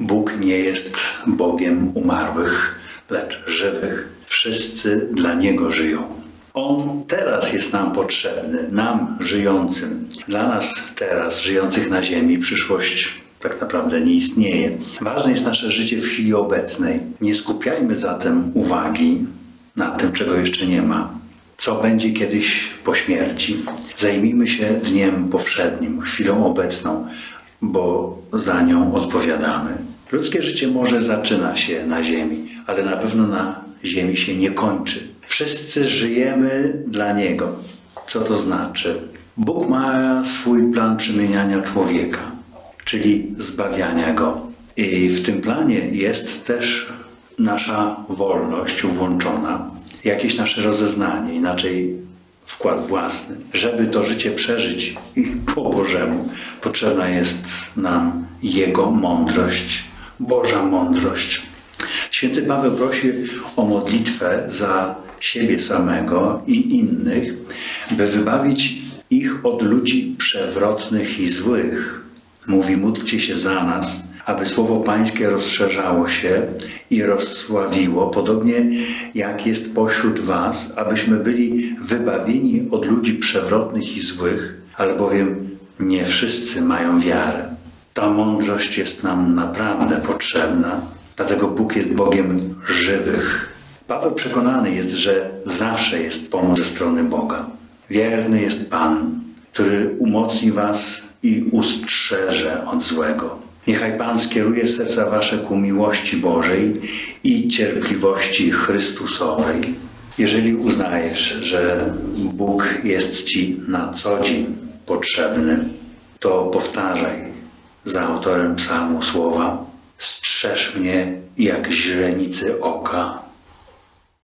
Bóg nie jest Bogiem umarłych, lecz żywych. Wszyscy dla Niego żyją. On teraz jest nam potrzebny, nam żyjącym. Dla nas teraz, żyjących na ziemi, przyszłość tak naprawdę nie istnieje. Ważne jest nasze życie w chwili obecnej. Nie skupiajmy zatem uwagi na tym, czego jeszcze nie ma. Co będzie kiedyś po śmierci? Zajmijmy się dniem powszednim, chwilą obecną, bo za nią odpowiadamy. Ludzkie życie może zaczyna się na ziemi, ale na pewno na ziemi się nie kończy. Wszyscy żyjemy dla Niego. Co to znaczy? Bóg ma swój plan przemieniania człowieka, czyli zbawiania go. I w tym planie jest też nasza wolność włączona, jakieś nasze rozeznanie, inaczej wkład własny. Żeby to życie przeżyć po Bożemu, potrzebna jest nam Jego mądrość, Boża mądrość. Święty Paweł prosi o modlitwę za siebie samego i innych, by wybawić ich od ludzi przewrotnych i złych. Mówi, módlcie się za nas, aby słowo Pańskie rozszerzało się i rozsławiło, podobnie jak jest pośród Was, abyśmy byli wybawieni od ludzi przewrotnych i złych, albowiem nie wszyscy mają wiarę. Ta mądrość jest nam naprawdę potrzebna, dlatego Bóg jest Bogiem żywych. Paweł przekonany jest, że zawsze jest pomoc ze strony Boga. Wierny jest Pan, który umocni Was i ustrzeże od złego. Niechaj Pan skieruje serca Wasze ku miłości Bożej i cierpliwości Chrystusowej. Jeżeli uznajesz, że Bóg jest Ci na co dzień potrzebny, to powtarzaj za autorem psalmu słowa Strzeż mnie jak źrenicy oka,